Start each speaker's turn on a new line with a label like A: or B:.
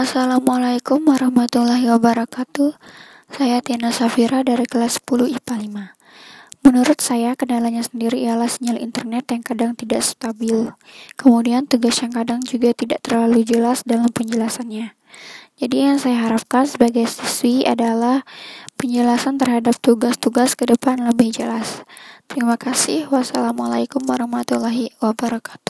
A: Assalamualaikum warahmatullahi wabarakatuh. Saya Tiana Safira dari kelas 10 IPA 5. Menurut saya, kendalanya sendiri ialah sinyal internet yang kadang tidak stabil. Kemudian tugas yang kadang juga tidak terlalu jelas dalam penjelasannya. Jadi yang saya harapkan sebagai siswi adalah penjelasan terhadap tugas-tugas ke depan lebih jelas. Terima kasih. Wassalamualaikum warahmatullahi wabarakatuh.